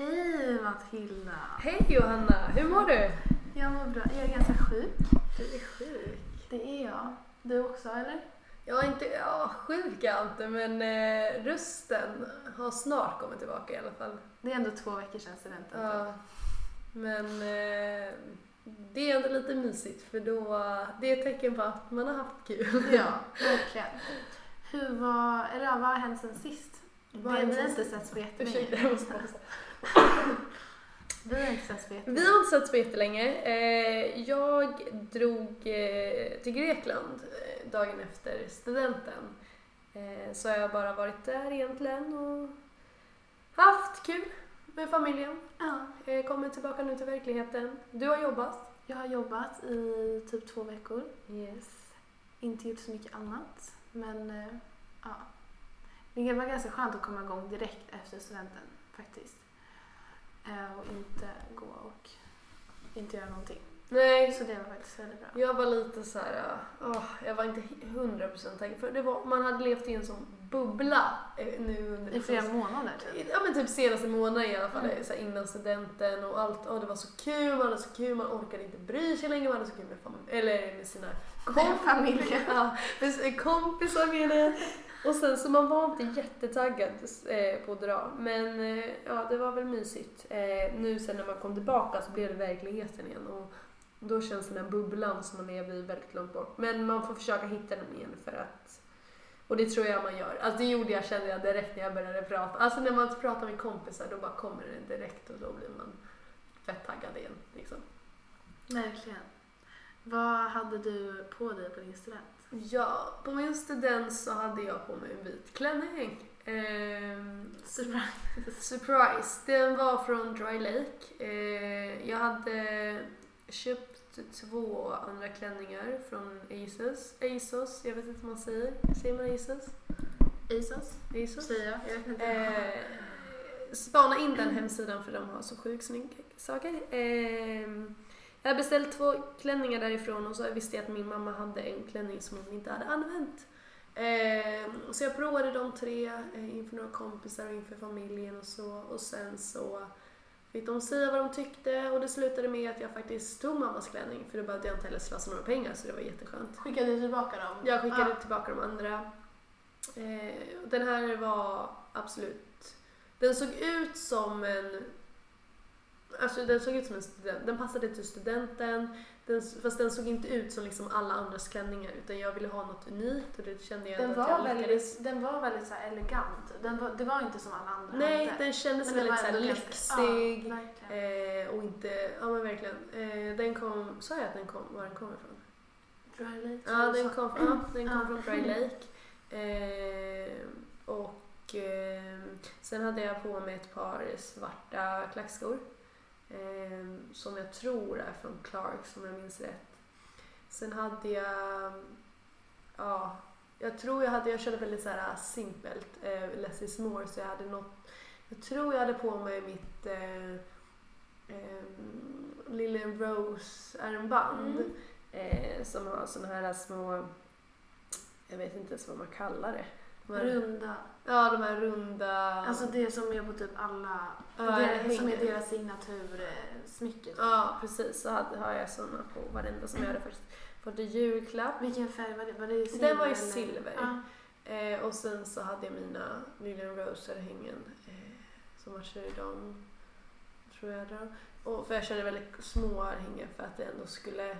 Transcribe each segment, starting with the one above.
Hej Matilda! Hej Johanna, hur mår du? Jag mår bra. Jag är ganska sjuk. Du är sjuk. Det är jag. Du också eller? Jag är inte, ja sjuk är jag inte men eh, rösten har snart kommit tillbaka i alla fall. Det är ändå två veckor sedan studenten. Ja, men eh, det är ändå lite mysigt för då, det är ett tecken på att man har haft kul. Ja, verkligen. Hur var, eller ja, vad har hänt sen sist? Vad Vi har inte setts på Ursäkta, jättelänge. jag måste. Vi har inte setts på jättelänge. Vi har inte setts på jättelänge. Eh, jag drog eh, till Grekland eh, dagen efter studenten. Så har jag bara varit där egentligen och haft kul med familjen. Ja, kommer tillbaka nu till verkligheten. Du har jobbat. jag har jobbat i typ två veckor. Yes. Inte gjort så mycket annat. Men ja. Det var ganska skönt att komma igång direkt efter studenten faktiskt. Eh, Och inte gå och inte göra någonting. Nej, Så det var faktiskt väldigt bra. jag var lite så här, åh, jag var inte hundra procent taggad. För det var, man hade levt i en sån bubbla eh, nu under I flera månader typ. Ja men typ senaste månaden i alla fall, Mm. så här innan studenten och allt. Och det var så kul, man hade så kul, man orkade inte bry sig längre, man hade så kul med, fam- eller med sina Med familjen. ja, med kompisar det. Och sen så man var inte jättetaggad eh, på att dra. Men eh, ja, det var väl mysigt. Eh, nu sen när man kom tillbaka så blev det verkligheten igen. Och då känns den här bubblan som man lever i väldigt långt bort. Men man får försöka hitta den igen för att och det tror jag man gör. Alltså det gjorde jag kände jag direkt när jag började prata. Alltså när man pratar med kompisar då bara kommer det direkt och då blir man fett taggad igen. Liksom. Verkligen. Vad hade du på dig på din student? Ja, på min student så hade jag på mig en vit klänning. Ehm, Surprise. surprise! Den var från Dry Lake. Ehm, jag hade köpt två andra klänningar från ASOS. ASOS, jag vet inte vad man säger. Säger man ASOS? Isos, ASOS? säger jag. Jag vet inte. Eh, spana in den hemsidan för de har så sjukt snygga saker. Jag har beställt två klänningar därifrån och så visste jag att min mamma hade en klänning som hon inte hade använt. Eh, så jag provade de tre eh, inför några kompisar och inför familjen och så. Och sen så fick de säga vad de tyckte och det slutade med att jag faktiskt tog mammas klänning för då behövde jag inte heller slösa några pengar så det var jätteskönt. Skickade du tillbaka dem? Jag skickade Ah. tillbaka de andra. Eh, den här var absolut... Den såg ut som en... Alltså den såg ut som en student. Den passade till studenten. Den, fast den såg inte ut som liksom alla andras klänningar utan jag ville ha något unikt och det kände jag Den att var jag lyckades. väldigt, den var väldigt så elegant. Den var, det var inte som alla andra Nej, hade. den kändes Men den väldigt var så lyxig. Ja, eh, och inte... Ja men verkligen. Eh, den kom... Sa jag att den kom, var den kommer ifrån? Dry Lake, Ja, den kom, ja, den kom från Dry Lake. Eh, och eh, sen hade jag på mig ett par svarta klackskor. Eh, som jag tror är från Clarks om jag minns rätt. Sen hade jag, ja, jag tror jag hade, jag körde väldigt så här simpelt, eh, less is more, så jag hade något, jag tror jag hade på mig mitt eh, eh, Lille Rose armband. Mm. Eh, som har såna här små, jag vet inte ens vad man kallar det. Här, Runda. Ja, de här runda... Alltså det som är på typ alla, Ja, det, det som är deras signatursmycke. typ. Ja, precis. Så hade, har jag såna på varenda som jag hade faktiskt fått i julklapp. Vilken färg var det? Var det silver? Den var eller? silver. Ja. Eh, och sen så hade jag mina Lilian Rose-örhängen eh, som matchade dem. Tror jag då. Och för jag körde väldigt små örhängen för att det ändå skulle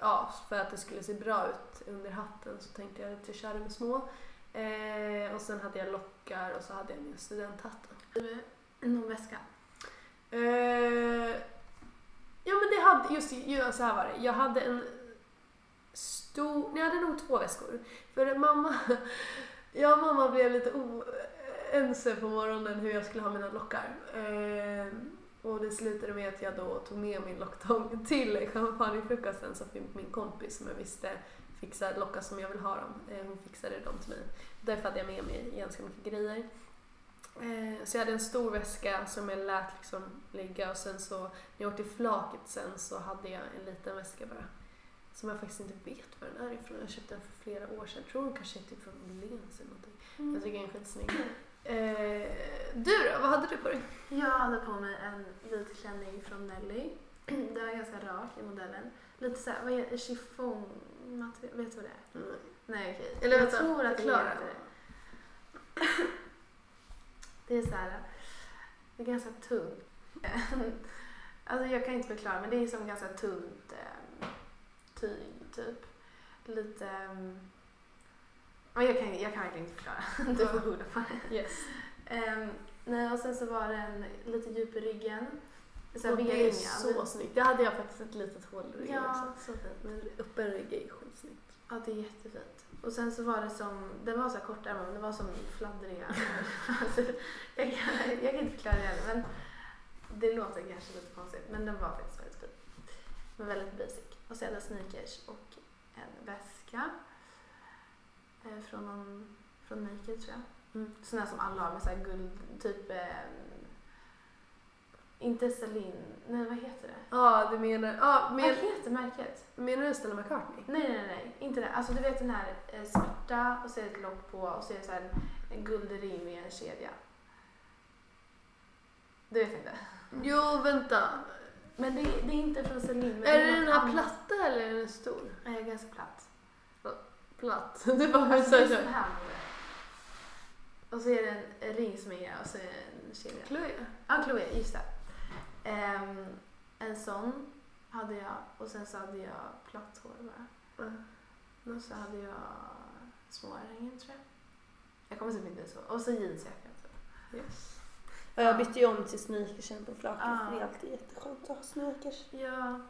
Ja, för att det skulle se bra ut under hatten så tänkte jag att jag körde med små. Eh, och sen hade jag lockar och så hade jag min studenthatt. Någon väska? Eh, ja men det hade, just, just så här var det. Jag hade en stor, jag hade nog två väskor. För mamma, jag och mamma blev lite oense på morgonen hur jag skulle ha mina lockar. Eh, och det slutade med att jag då tog med min locktång till champagnefrukosten fick min kompis som jag visste fixa lockar som jag vill ha dem. Eh, hon fixade dem till mig. Därför hade jag med mig ganska mycket grejer. Eh, så jag hade en stor väska som jag lät liksom ligga och sen så när jag åkte till flaket sen så hade jag en liten väska bara. Som jag faktiskt inte vet var den är ifrån. Jag köpte den för flera år sedan. Jag tror den kanske är typ från Åhléns eller någonting. Jag tycker den är skitsnygg. Eh, du då, vad hade du på dig? Jag hade på mig en vit klänning från Nelly. Den var ganska rak i modellen. Lite såhär, vad heter chiffongmaterial? Vet du vad det är? Mm. Nej okej. Eller jag vänta, tror att det förklara. heter det. Det är såhär, det är ganska tungt. Alltså jag kan inte förklara men det är som ganska tunt eh, tyg typ. Lite... ehm, ja, jag, kan, jag kan verkligen inte förklara. Du får googla på det. Yes. Ehm, nej, och sen så var den lite djup i ryggen. Så här Och det är så snyggt. Det hade jag faktiskt ett litet hål i ryggen Ja, också. så fint. Men öppen rygg är. Ja, det är jättefint. Och sen så var det som, den var så här kortärmad men det var som fladdriga. alltså, jag, kan, jag kan inte förklara det heller men det låter kanske lite konstigt men den var faktiskt väldigt fin. Men väldigt basic. Och så hade sneakers och en väska. Eh, från, någon, från Nike tror jag. Mm. Sån där som alla har med så här guld, typ eh, inte Celine, nej vad heter det? Ja, du menar... Ja, Vad men, heter märket? menar du Stella McCartney? Nej, nej, nej, inte det. Alltså du vet den här eh, svarta och så är det ett lock på och så är det så här en, en guldring med en kedja. Du vet inte? Jo, vänta. Men det, det är inte från Celine. Är det den här platta eller är den stor? Nej, ganska platt. Platt. Det var Alltså så är här. Och så är det en, ring som är och så är det en kedja. Chloe. Ja, Chloé, just det. Ehm, en sån hade jag och sen så hade jag platt hår bara. Ja. Och så hade jag små örhängen tror jag. Jag kommer typ inte så. Och så jeansjacka. Typ. Yes. Ja, jag bytte ju om till sneakersen på flaket. För Det är alltid jätteskönt att ha sneakers. Ja.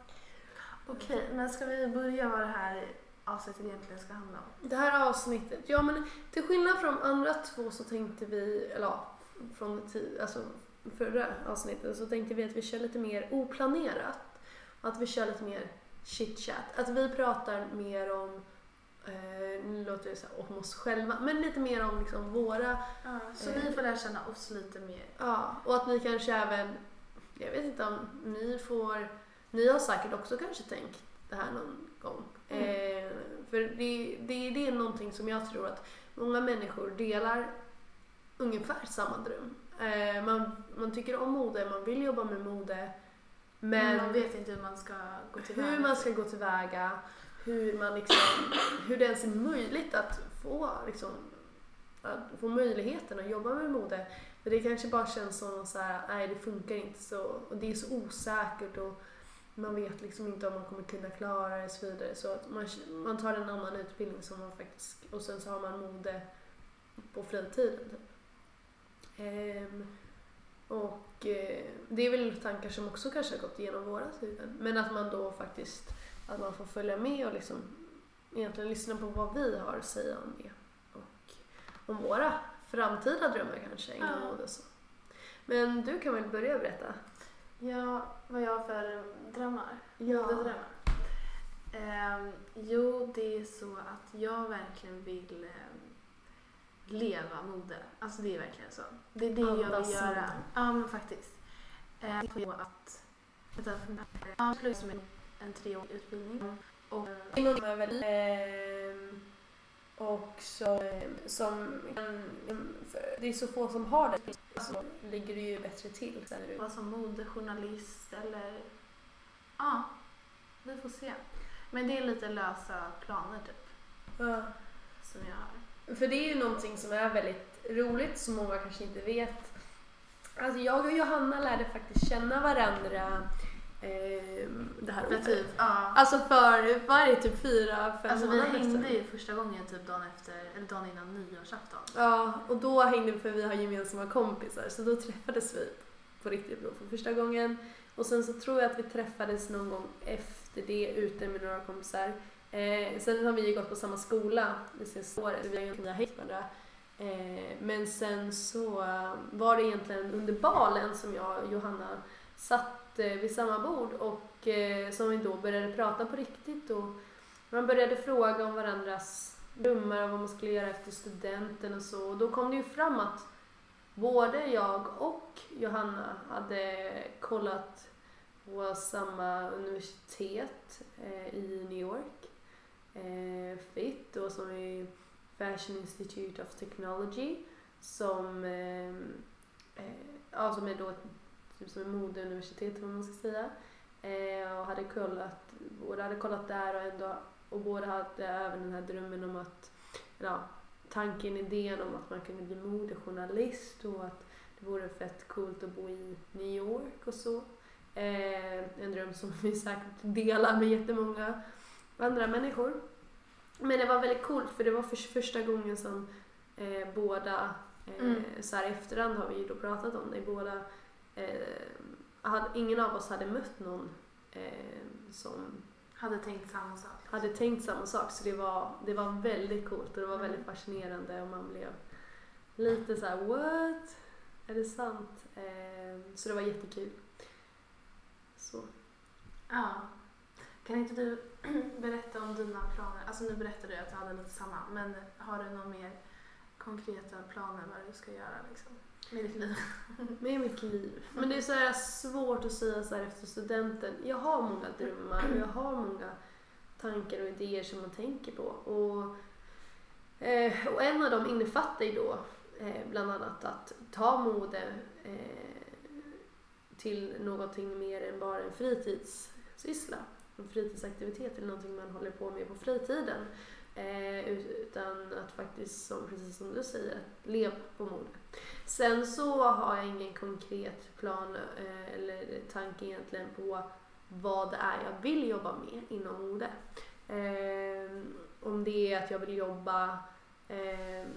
Okej, men ska vi börja vad det här avsnittet egentligen ska handla om? Det här avsnittet, ja men till skillnad från de andra två så tänkte vi, eller ja, från det ti- alltså förra avsnittet så tänkte vi att vi kör lite mer oplanerat. Att vi kör lite mer chit-chat. Att vi pratar mer om, eh, nu låter det så här, om oss själva, men lite mer om liksom våra, Ja, så Eh. vi får lära känna oss lite mer. ja, och att ni kanske även, jag vet inte om ni får, ni har säkert också kanske tänkt det här någon gång. Mm. Eh, för det, det, det är någonting som jag tror att många människor delar ungefär samma dröm. Eh, man, man tycker om mode, man vill jobba med mode. Men man vet inte hur man ska gå tillväga. hur man ska gå tillväga, hur, man liksom, hur det ens är möjligt att få, liksom, att få möjligheten att jobba med mode. För det kanske bara känns som så här, nej det funkar inte så, och det är så osäkert och man vet liksom inte om man kommer kunna klara det och så vidare. Så att man, man tar en annan utbildning som man faktiskt, och sen så har man mode på fritiden. Typ. Ehm, och eh, det är väl tankar som också kanske har gått igenom våra huvuden. Men att man då faktiskt att man får följa med och liksom egentligen lyssna på vad vi har att säga om det. Och om våra framtida drömmar kanske inom Ja. mode och så. Men du kan väl börja berätta? Ja, vad jag har för drömmar. Modedrömmar. Ehm, jo, det är så att jag verkligen vill ehm, leva mode. Alltså det är verkligen så. Det är det jag Andas vill göra. mode. Ja, men faktiskt. Ehm, på att... Vänta, jag pluggar en, en treårig utbildning. Och, Inom är väl, och så, ehm, som, det är så få som har det. Så ligger det ju bättre till. Vara som modejournalist eller... Ja, vi får se. Men det är lite lösa planer typ, Ja. som jag har. För det är ju någonting som är väldigt roligt som många kanske inte vet. Alltså jag och Johanna lärde faktiskt känna varandra ehm, det här året. typ, ja. Alltså för, det, typ fyra, fem Alltså vi månader hängde sedan? ju första gången typ dagen efter, eller dagen innan nyårsafton. Ja, och då hängde vi för vi har gemensamma kompisar så då träffades vi på riktigt då för första gången. Och sen så tror jag att vi träffades någon gång efter det ute med några kompisar. Eh, sen har vi ju gått på samma skola det senaste året, vi har egentligen hejt varandra. Eh, men sen så um, var det egentligen under balen som jag och Johanna satt eh, vid samma bord och eh, som vi då började prata på riktigt och man började fråga om varandras drömmar och vad man skulle göra efter studenten och så. Och då kom det ju fram att både jag och Johanna hade kollat på samma universitet eh, i New York, eh, FIT, då som är Fashion Institute of Technology. som, eh, eh, ja, som är då ett, typ som ett modeuniversitet vad man ska säga. Eh, och hade kollat, både hade kollat där och ändå och båda hade även den här drömmen om att, ja, tanken, idén om att man kunde bli modejournalist och att det vore fett coolt att bo i New York och så. Eh, en dröm som vi säkert delar med jättemånga andra människor. Men det var väldigt coolt för det var för första gången som eh, båda, eh, Mm. så här i efterhand har vi ju då pratat om det, båda, eh, hade, ingen av oss hade mött någon eh, som Hade tänkt samma sak. hade tänkt samma sak så det var, det var väldigt coolt och det var väldigt Mm. fascinerande och man blev lite så här: what? Är det sant? Eh, så det var jättekul. Så. Ja. Kan inte du berätta om dina planer? Alltså nu berättade du att du hade lite samma, men har du några mer konkreta planer vad du ska göra liksom, med ditt liv? Med mitt liv. Men det är så här svårt att säga så här efter studenten. Jag har många drömmar och jag har många tankar och idéer som man tänker på. Och, eh, och en av dem innefattar ju då eh, bland annat att ta mode eh, till någonting mer än bara en fritidssyssla. En fritidsaktivitet eller någonting man håller på med på fritiden. Eh, utan att faktiskt, som, precis som du säger, att leva på mode. Sen så har jag ingen konkret plan eh, eller tanke egentligen på vad det är jag vill jobba med inom mode. Eh, om det är att jag vill jobba, eh,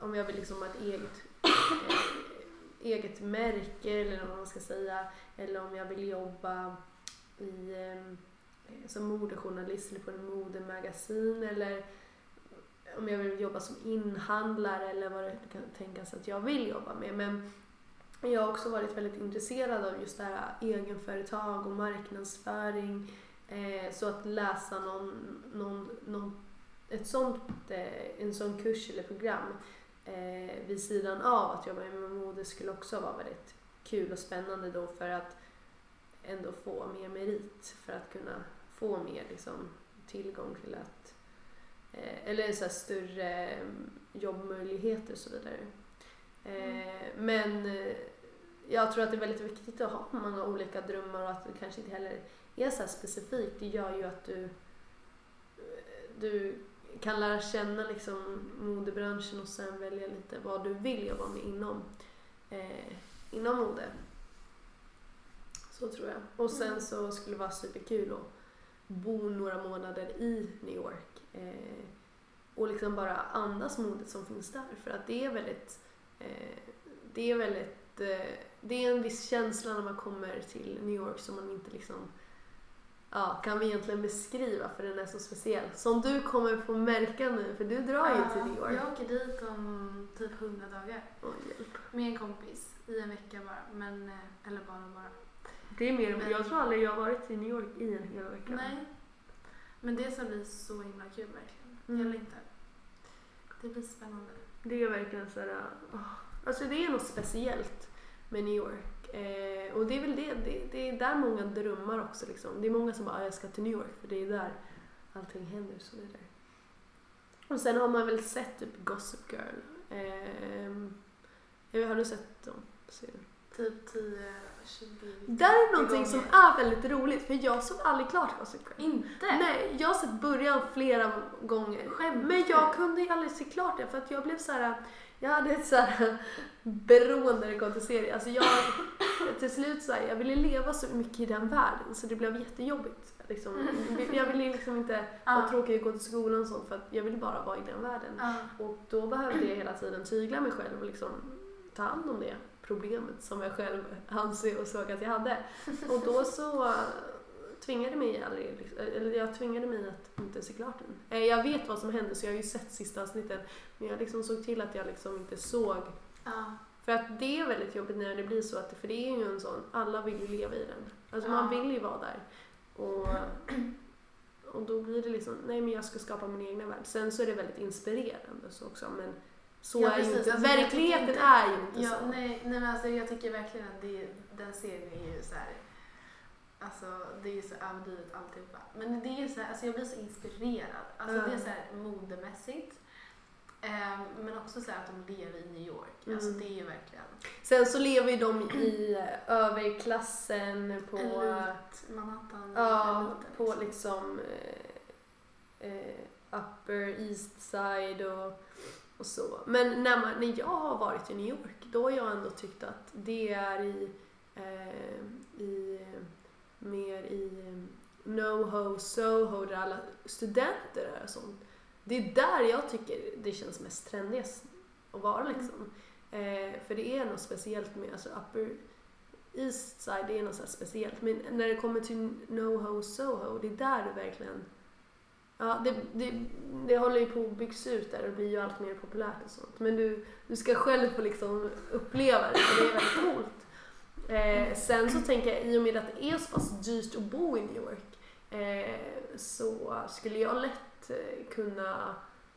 om jag vill liksom ha ett eget, eh, eget märke eller vad man ska säga, eller om jag vill jobba i, ehm, eh, som modejournalist eller på en modemagasin eller om jag vill jobba som inhandlare eller vad det kan tänkas att jag vill jobba med. Men jag har också varit väldigt intresserad av just det här egenföretag och marknadsföring. Eh, så att läsa någon, någon, någon, ett sånt, eh, en sån kurs eller program eh, vid sidan av att jobba med mode skulle också vara väldigt kul och spännande då för att ändå få mer merit för att kunna få mer liksom, tillgång till att eh, eller så större mm, jobbmöjligheter och så vidare. Eh, men eh, jag tror att det är väldigt viktigt att ha många olika drömmar och att det kanske inte heller är så specifikt. Det gör ju att du, du kan lära känna liksom modebranschen och sen välja lite vad du vill jobba med inom, eh, inom mode. Så tror jag. Och sen Mm. så skulle det vara superkul att bo några månader i New York eh, och liksom bara andas modet som finns där. För att det är väldigt, eh, det är väldigt, eh, det är en viss känsla när man kommer till New York som man inte liksom Ja, kan vi egentligen beskriva för den är så speciell. Som du kommer få märka nu, för du drar ju till New York. Jag åker dit om typ 100 dagar Åh, hjälp. med en kompis i en vecka bara. Men, eh, eller bara bara. Det är mer, Men- jag tror aldrig jag har varit i New York i en hel vecka. Nej. Men det ska bli så himla kul verkligen. Mm. Jag längtar. Det blir spännande. Det är verkligen så här, åh. Alltså det är något speciellt med New York. Eh, och det är väl det, det, det är där många drömmar också liksom. Det är många som bara, "Ah, jag ska till New York för det är där allting händer och så vidare. Och sen har man väl sett typ Gossip Girl. Jag vet, har du sett dem? serien? Typ 10, 20 Där är någonting som är väldigt roligt för jag såg aldrig klart Gossip Girl. Inte? Nej, jag har sett början flera gånger. Skämtar Men jag kunde ju aldrig se klart det för att jag blev så här. Jag hade ett så här beroende när det kom till serier. Alltså jag, till slut så här, jag ville leva så mycket i den världen så det blev jättejobbigt. Liksom. Jag ville liksom inte vara tråkig och gå till skolan och sånt för att jag ville bara vara i den världen. Och då behövde jag hela tiden tygla mig själv och liksom ta hand om det problemet som jag själv anser och såg att jag hade. Och då så tvingade mig aldrig, eller jag tvingade mig att inte se klart den. Eh, Jag vet vad som hände så jag har ju sett sista avsnitten men jag liksom såg till att jag liksom inte såg Ja. för att det är väldigt jobbigt när det blir så att för det är ju en sån, alla vill ju leva i den. Alltså man Ja. vill ju vara där. Och, och då blir det liksom, nej men jag ska skapa min egna värld. Sen så är det väldigt inspirerande så också men så Ja, är ju precis. inte, Alltså, verkligheten inte- är ju inte Ja, så. nej, nej men alltså jag tycker verkligen att det, den serien är ju så här. Alltså det är ju så överdrivet alltihopa. Men det är ju så här, alltså jag blir så inspirerad. Alltså Ja. det är så här modemässigt. Eh, men också så här att de lever i New York. Mm. Alltså det är ju verkligen Sen så lever ju de i eh, överklassen på... elit, Manhattan. Ja, eliten, på liksom. liksom eh, eh, Upper East Side och, och så. Men när, man, när jag har varit i New York, då har jag ändå tyckt att det är i, eh, i mer i eh, NoHo, Soho, där alla studenter är och sånt. Det är där jag tycker det känns mest trendigast att vara Mm. liksom. Eh, för det är något speciellt med, alltså Upper East Side, det är något så speciellt. Men när det kommer till NoHo, Soho, det är där det verkligen Ja, det, det, det håller ju på att byggas ut där och blir ju allt mer populärt och sånt. Men du, du ska själv få liksom uppleva det, för det är väldigt coolt. Eh, sen så tänker jag, i och med att det är så pass dyrt att bo i New York, eh, så skulle jag lätt eh, kunna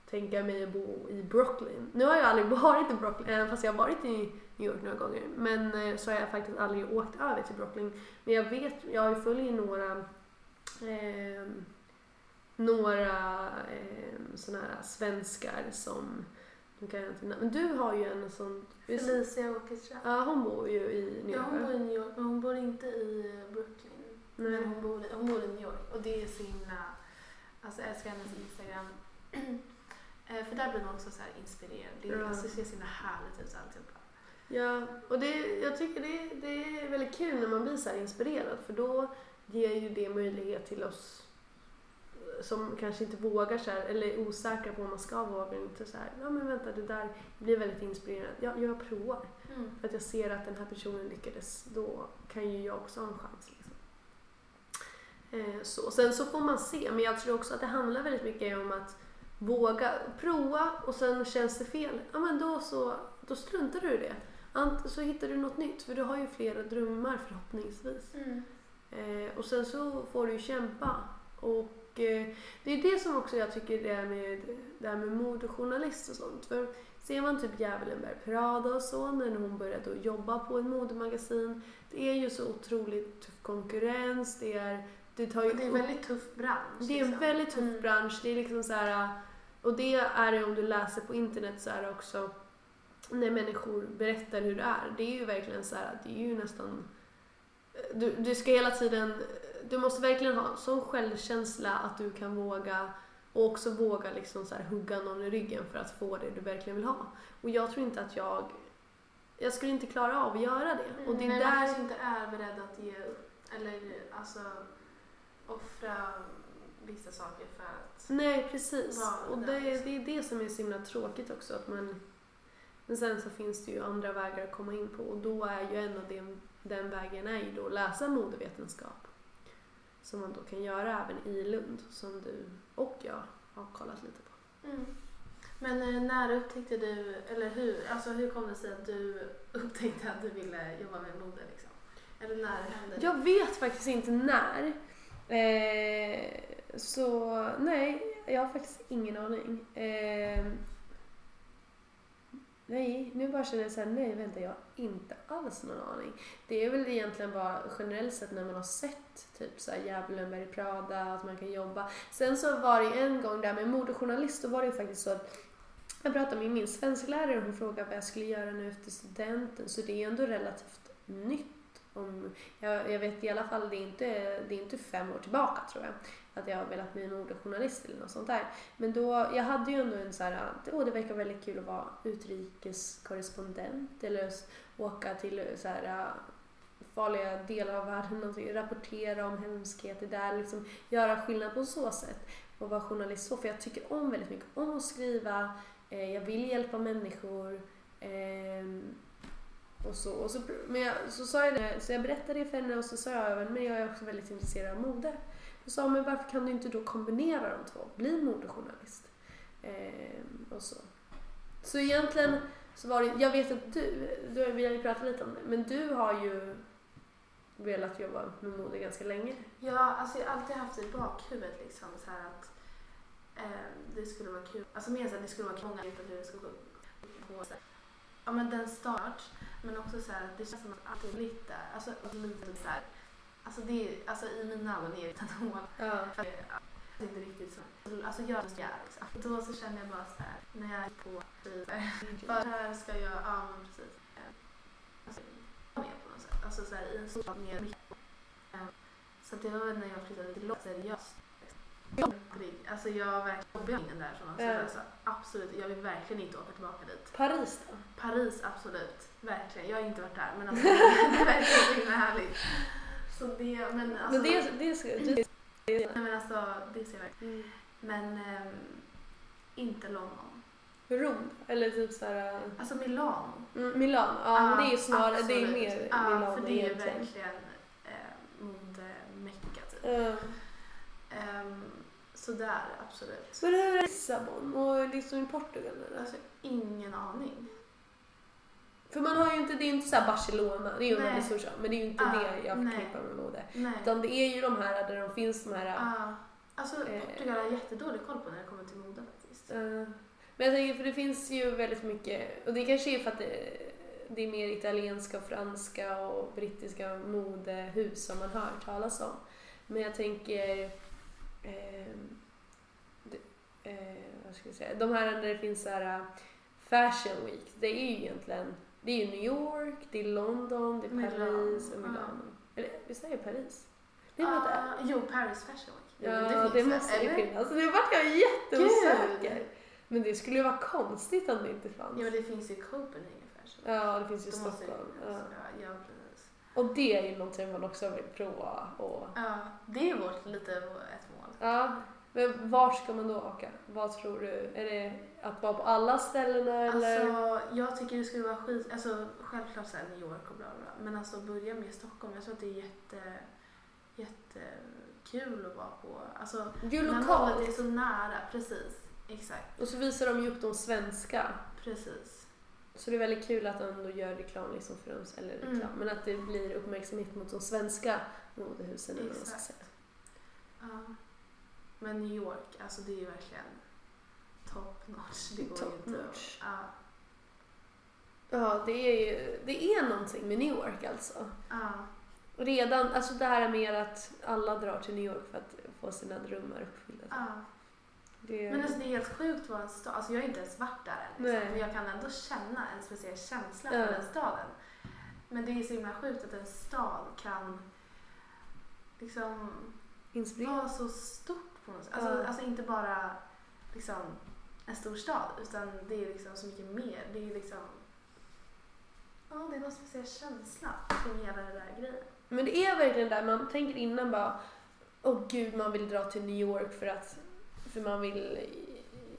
tänka mig att bo i Brooklyn. Nu har jag aldrig varit i Brooklyn, även fast jag har varit i New York några gånger. Men eh, så har jag faktiskt aldrig åkt över till Brooklyn. Men jag vet, jag följer några eh, några eh, såna här svenskar som, nu kan jag inte men du har ju en sån, Felicia Åkerström. ja hon bor ju i New Ja, York. hon bor i New York, men hon bor inte i Brooklyn. Nej. Men hon bor, i- hon bor i New York och det är så himla... Alltså jag älskar hennes Instagram. Eh, För där blir man också så här inspirerad. Det, Ja. alltså, det ser så himla härligt ut alltihopa. Ja, och det, jag tycker det, det är väldigt kul när man blir så här inspirerad för då ger ju det möjlighet till oss som kanske inte vågar så här, eller är osäkra på om man ska våga inte så här, ja men vänta det där blir väldigt inspirerande. Ja, jag provar. För att jag ser att den här personen lyckades, då kan ju jag också ha en chans. Liksom. Eh, så. Sen så får man se, men jag tror också att det handlar väldigt mycket om att våga prova och sen känns det fel, ja men då så då struntar du i det. Ant- så hittar du något nytt, för du har ju flera drömmar förhoppningsvis. Eh, och sen så får du ju kämpa. Och det är det som också jag tycker det är med, det här med modejournalist och sånt. För ser man typ Djävulen Prada och så, när hon började jobba på ett modemagasin. Det är ju så otroligt tuff konkurrens. Det är, det tar ju Det är en väldigt tuff bransch. det är en liksom. väldigt tuff Mm. bransch. Det är liksom så här, och det är det om du läser på internet så är det också när människor berättar hur det är. Det är ju verkligen så här, det är ju nästan du, du ska hela tiden, du måste verkligen ha sån självkänsla att du kan våga och också våga liksom så hugga någon i ryggen för att få det du verkligen vill ha. Och jag tror inte att jag, jag skulle inte klara av att göra det. Och det är Nej, man där kanske inte är beredd att ge upp. Eller alltså offra vissa saker för att... Nej, precis. Och det, där, liksom. det är det som är så himla tråkigt också. Att man, men sen så finns det ju andra vägar att komma in på och då är ju en av den, den vägen är ju då att läsa modevetenskap. Som man då kan göra även i Lund, som du och jag har kollat lite på. Mm. Men eh, när upptäckte du, eller hur, alltså hur kom det sig att du upptäckte att du ville jobba med mode liksom? Eller när hände det? Jag vet faktiskt inte när. Eh, så nej, jag har faktiskt ingen aning. Eh, nej, nu bara känner jag såhär, nej vänta jag har inte alls någon aning. Det är väl egentligen bara generellt sett när man har sett typ såhär Djävulen bär Prada, att man kan jobba. Sen så var det en gång där med modejournalist, då var det ju faktiskt så att jag pratade med min svensklärare och hon frågade vad jag skulle göra nu efter studenten. Så det är ändå relativt nytt. Om, jag, jag vet i alla fall, det är, inte, det är inte fem år tillbaka tror jag, att jag har velat bli modejournalist eller något sånt där. Men då, jag hade ju ändå en så här, att åh, det verkar väldigt kul att vara utrikeskorrespondent eller åka till så här, äh, farliga delar av världen, någonting, rapportera om hemskheter där, liksom göra skillnad på så sätt och vara journalist så. För jag tycker om väldigt mycket om att skriva, eh, jag vill hjälpa människor. eh, och så, och så, men jag, så, sa jag det, så jag berättade det för henne och så sa jag även, men jag är också väldigt intresserad av mode. Då sa hon, men varför kan du inte då kombinera de två? Bli modejournalist. Eh, och så. Så egentligen så var det, jag vet att du, du, vi har ju pratat lite om det, men du har ju velat jobba med mode ganska länge. Ja, alltså jag har alltid haft i bakhuvudet liksom så här att eh, det skulle vara kul. Alltså mer så att det skulle vara kul många vet hur det skulle gå på. Ja men den start, men också så här att det känns som att allt är lite, alltså lite så här. Alltså det är, alltså i mina ögon är det ett hål. Ja. För- inte riktigt så. Alltså jag är så jävligt. Då så känner jag bara så här när jag är på skidor. Bara här ska jag, ja men precis. Alltså, jag är med på något sätt. Alltså så här i en stad med mycket. Så det var väl när jag flyttade till London seriöst. Alltså jag verkligen ingen där sådana Ja. så alltså, Absolut, jag vill verkligen inte åka tillbaka dit. Paris då? Paris, absolut. Verkligen. Jag har inte varit där men alltså, det verkar så himla härligt. Så det, men alltså. Men det, det ska det, Nej men alltså, det ser jag verkligen. mm. Men ehm, inte London. Rom? Eller typ såhär... Alltså Milano. Mm, Milan? Ja, men det är ju snarare, det är mer Ja, Milano för det är egentligen. verkligen eh, modemecka typ. Ja. Ehm, så där, absolut. Men hur är Lissabon och liksom i Portugal? Eller? Alltså ingen aning. För man har ju inte, det är ju inte såhär Barcelona, det är ju en stad, men det är ju inte Ah, det jag förknippar med mode. Nej. Utan det är ju de här där de finns de här... Alltså Eh. Portugal har jättedålig koll på när det kommer till mode faktiskt. eh, men jag tänker, för det finns ju väldigt mycket, och det kanske är för att det, det är mer italienska, och franska och brittiska modehus som man hör talas om. Men jag tänker, eh, det, eh, vad ska jag säga, de här där det finns så här Fashion Week, det är ju egentligen, det är ju New York, det är London, det är Paris och ja. Milano. Eller visst är det Paris? Det är inte Ah, jo, Paris Fashion Week. Ja, det, finns måste ju eller? finnas. Nu vart jag jätteosäker. Men det skulle ju vara konstigt om det inte fanns. Jo, det finns ju Copenhagen Fashion Week. Ja, det finns ju Då måste det Stockholm. finnas. Ja. Ja, ja, precis. Och det är ju någonting man också vill prova. Och, Ja, det är vårt, lite ett mål. Ja. Men var ska man då åka? Vad tror du? Är det att vara på alla ställena eller? Alltså, jag tycker det skulle vara skit... Alltså, självklart så här New York och bla bla. Men alltså börja med Stockholm. Jag tror att det är jätte, jättekul att vara på. Alltså, det är lokalt. är så nära. Precis. Exakt. Och så visar de ju upp de svenska. Precis. Så det är väldigt kul att de ändå gör reklam liksom för dem, eller reklam, Mm. men att det blir uppmärksamhet mot de svenska modehusen. eller vad man ska säga. Ja. Men New York, alltså det är ju verkligen top notch. Det går Top ju inte notch. Ja. Ja, det är ju, det är någonting med New York alltså. Ja. Redan, alltså det här är mer att alla drar till New York för att få sina drömmar uppfyllda. ja. Det, Men alltså det är helt sjukt vad en stad, alltså jag har inte ens varit där än liksom, men jag kan ändå känna en speciell känsla Ja. för den staden. Men det är så himla sjukt att en stad kan liksom inspirerande. vara så sätt. Alltså, Ja. alltså inte bara liksom en stor stad utan det är liksom så mycket mer. Det är liksom Ja, det är någon speciell känsla kring hela den där grejen. Men det är verkligen där man tänker innan bara, åh gud man vill dra till New York för att för man vill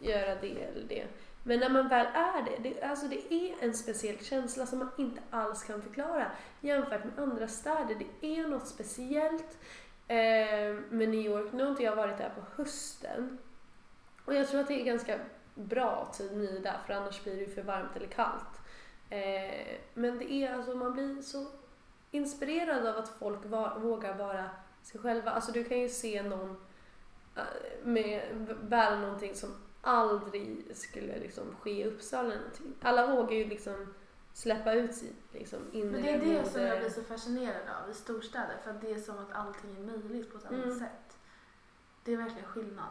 göra det eller det. Men när man väl är det, det, alltså det är en speciell känsla som man inte alls kan förklara jämfört med andra städer. Det är något speciellt eh, New York. Nu har inte jag varit där på hösten. Och jag tror att det är ganska bra tid ni är där för annars blir det ju för varmt eller kallt. Eh, men det är alltså, man blir så inspirerad av att folk vågar vara sig själva. Alltså du kan ju se någon eh, med, bära någonting som aldrig skulle liksom ske i Uppsala. Alla vågar ju liksom släppa ut sig liksom, in Men det är det som jag blir så fascinerad av i storstäder för att det är som att allting är möjligt på ett annat Mm. sätt. Det är verkligen skillnad.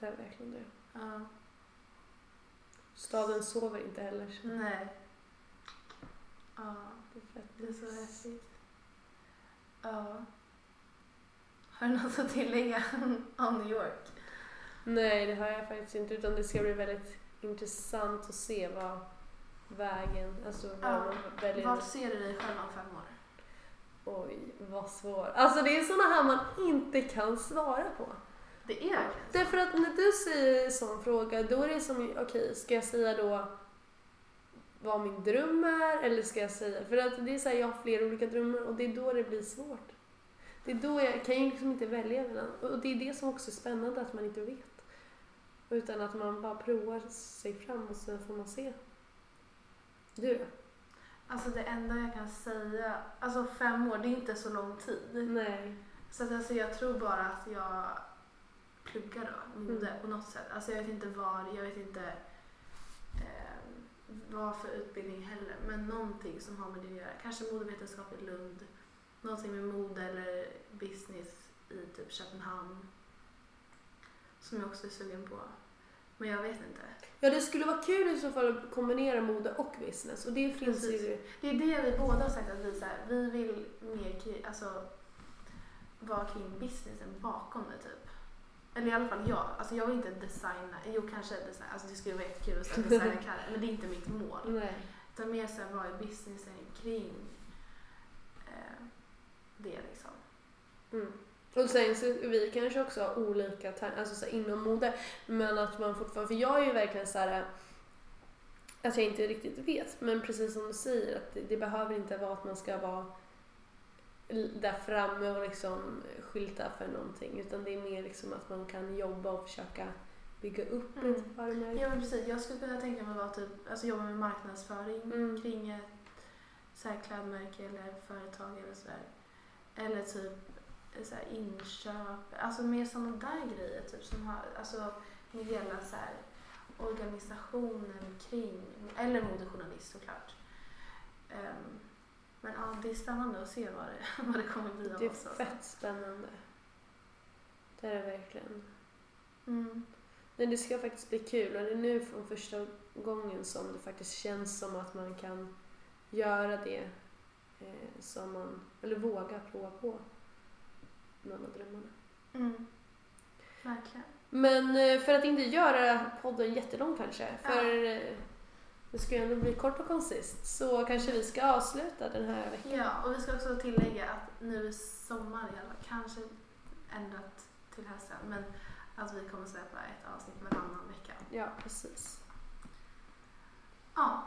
Det är verkligen det. Ja. Staden sover inte heller. så Nej. Ja, Det är fett. det är så häftigt. Ja. Har du något att tillägga om New York? Nej, det har jag faktiskt inte. Utan det ska bli väldigt intressant att se vad vägen, alltså vad Ja. man väljer. Vart ser du dig själv om fem år? Oj, vad svårt. Alltså det är såna här man inte kan svara på. Det är verkligen så. Därför att när du säger sån fråga, då är det som, okej, ska jag säga då vad min dröm är eller ska jag säga, för att det är så här, jag har flera olika drömmar och det är då det blir svårt. Det är då jag kan ju liksom inte välja mellan, och det är det som också är spännande att man inte vet. Utan att man bara provar sig fram och sen får man se. Du då? Alltså det enda jag kan säga, alltså fem år, det är inte så lång tid. Nej. Så att alltså jag tror bara att jag pluggar då, mode Mm. på något sätt. Alltså jag vet inte var, jag vet inte eh, vad för utbildning heller. Men någonting som har med det att göra. Kanske modevetenskap i Lund. Någonting med mode eller business i typ Köpenhamn. som jag också är sugen på. Men jag vet inte. Ja, det skulle vara kul i så fall att kombinera mode och business och det finns Precis. ju... Det är det vi båda har sagt att vi, så här, vi vill mer kring, alltså, vara kring businessen bakom det typ. Eller i alla fall jag. Alltså jag vill inte designa, jo kanske designa, alltså det skulle vara jättekul att designa kläder men det är inte mitt mål. Nej. Utan mer så här, vad är businessen kring eh, det liksom. Mm. Och sen så vi kanske också har olika alltså så inom mode, men att man fortfarande, för jag är ju verkligen så här att jag inte riktigt vet, men precis som du säger att det, det behöver inte vara att man ska vara där framme och liksom skylta för någonting utan det är mer liksom att man kan jobba och försöka bygga upp Mm. ett varumärke. Ja men precis, jag skulle kunna tänka mig att vara typ, alltså jobba med marknadsföring Mm. kring ett så här klädmärke eller företag eller sådär. Eller typ eh, så här inköp, alltså mer sådana där grejer typ som har, alltså med hela så här organisationen kring, eller modejournalist såklart. Ehm, men ja, det är spännande att se vad det, vad det kommer bli av Det är oss. alltså. fett spännande. Det är det verkligen. Mm. Men det ska faktiskt bli kul och det är nu från första gången som det faktiskt känns som att man kan göra det eh, som man, eller våga prova på någon av drömmarna. Mm. Verkligen. Men eh, för att inte göra podden jättelång kanske, för eh, det ska ju ändå bli kort och koncist, så kanske vi ska avsluta den här veckan. Ja, och vi ska också tillägga att nu i sommar i alla kanske ändrat till hösten, men att vi kommer släppa ett avsnitt varannan vecka. Ja, precis. Ja,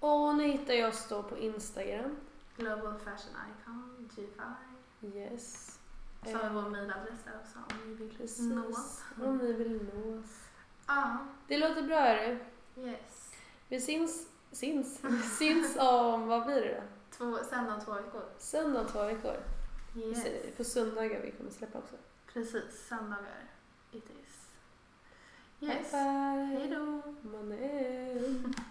Och ni hittar ju oss då på Instagram. Global Fashion Icon, G5. Yes. Så har vi Eh, vår mailadress där också om ni vill Precis. nå oss. Om ni vill nå oss. Ja, Det låter bra hörru. yes. Vi syns, syns, syns om, vad blir det då? Två, sen om två veckor. Söndag om två veckor. Yes. På söndagar vi kommer släppa också. Precis, söndagar. It is. Bye Yes. bye. Hej då.